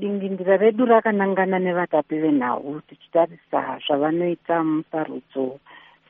dingindira redu rakanangana nevatapi venhau tichitarisa zvavanoita musarudzo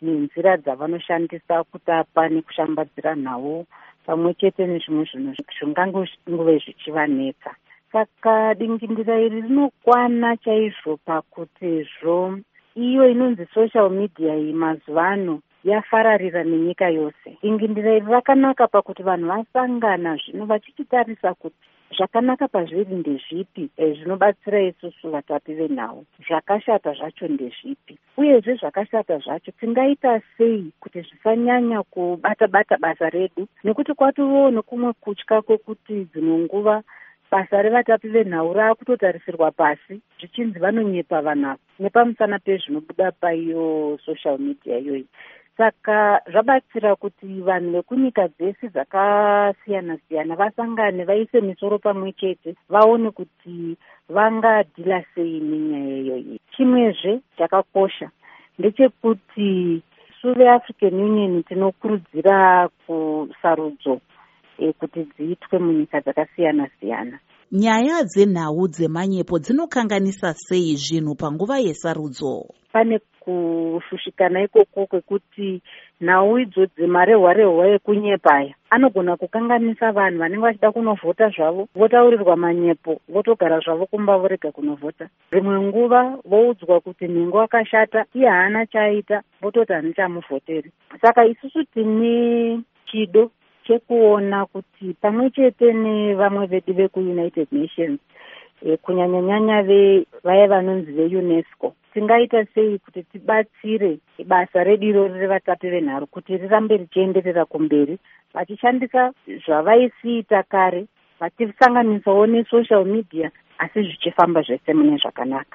nenzira dzavanoshandisa kutapa nekushambadzira nhau pamwe chete nezvimwe zvinhu zvingangove zvichivanetsa. Saka dingindira iri rinokwana chaizvo pakutizvo iyo inonzi social media iyi mazuva ano yafararira nenyika yose. Dingindira iri rakanaka pakuti vanhu vasangana zvino vachichitarisa kuti zvakanaka pazviri ndezvipi eh, zvinobatsira isusu vatapi venhau. Zvakashata zvacho ndezvipi. Uyezve zvakashata zvacho tingaita sei kuti zvisanyanya kubata bata basa redu? Nekuti kwatovawo nekumwe kutya kwekuti dzimwe nguva basa revatapi venhau raakutotarisirwa pasi. Zvichinzi vanonyepa vanhu ava nepamusana pezvinobuda paiyo social media iyoyi saka zvabatsira kuti vanhu vekunyika dzese dzakasiyana siyana vasangane vaise misoro pamwe chete vaone kuti vangadhila sei nenyaya iyoyi chimwezve chakakosha ndechekuti su veafrican union tinokurudzira kusarudzo e, kuti dziitwe munyika dzakasiyana siyana nyaya dzenhau dzemanyepo dzinokanganisa sei zvinhu panguva yesarudzo? Pane kushushikana ikoko kwekuti nhau idzo dzemarehwa rehwa ekunyepaya anogona kukanganisa vanhu vanenge vachida kunovhota zvavo votaurirwa manyepo votogara zvavo kumba vorega kunovhota. Rimwe nguva voudzwa kuti nhengo akashata iye haana chaaita vototi hanichamuvhoteri. Saka isusu tine chido chekuona kuti pamwe chete nevamwe vedu vekuunited nations e, kunyanyanyanya vaya vanonzi veunesco tingaita sei kuti tibatsire basa redu irori revatapi venharo kuti rirambe richienderera kumberi vachishandisa zvavaisiita kare vachisanganisawo nesocial media asi zvichifamba zvese mune zvakanaka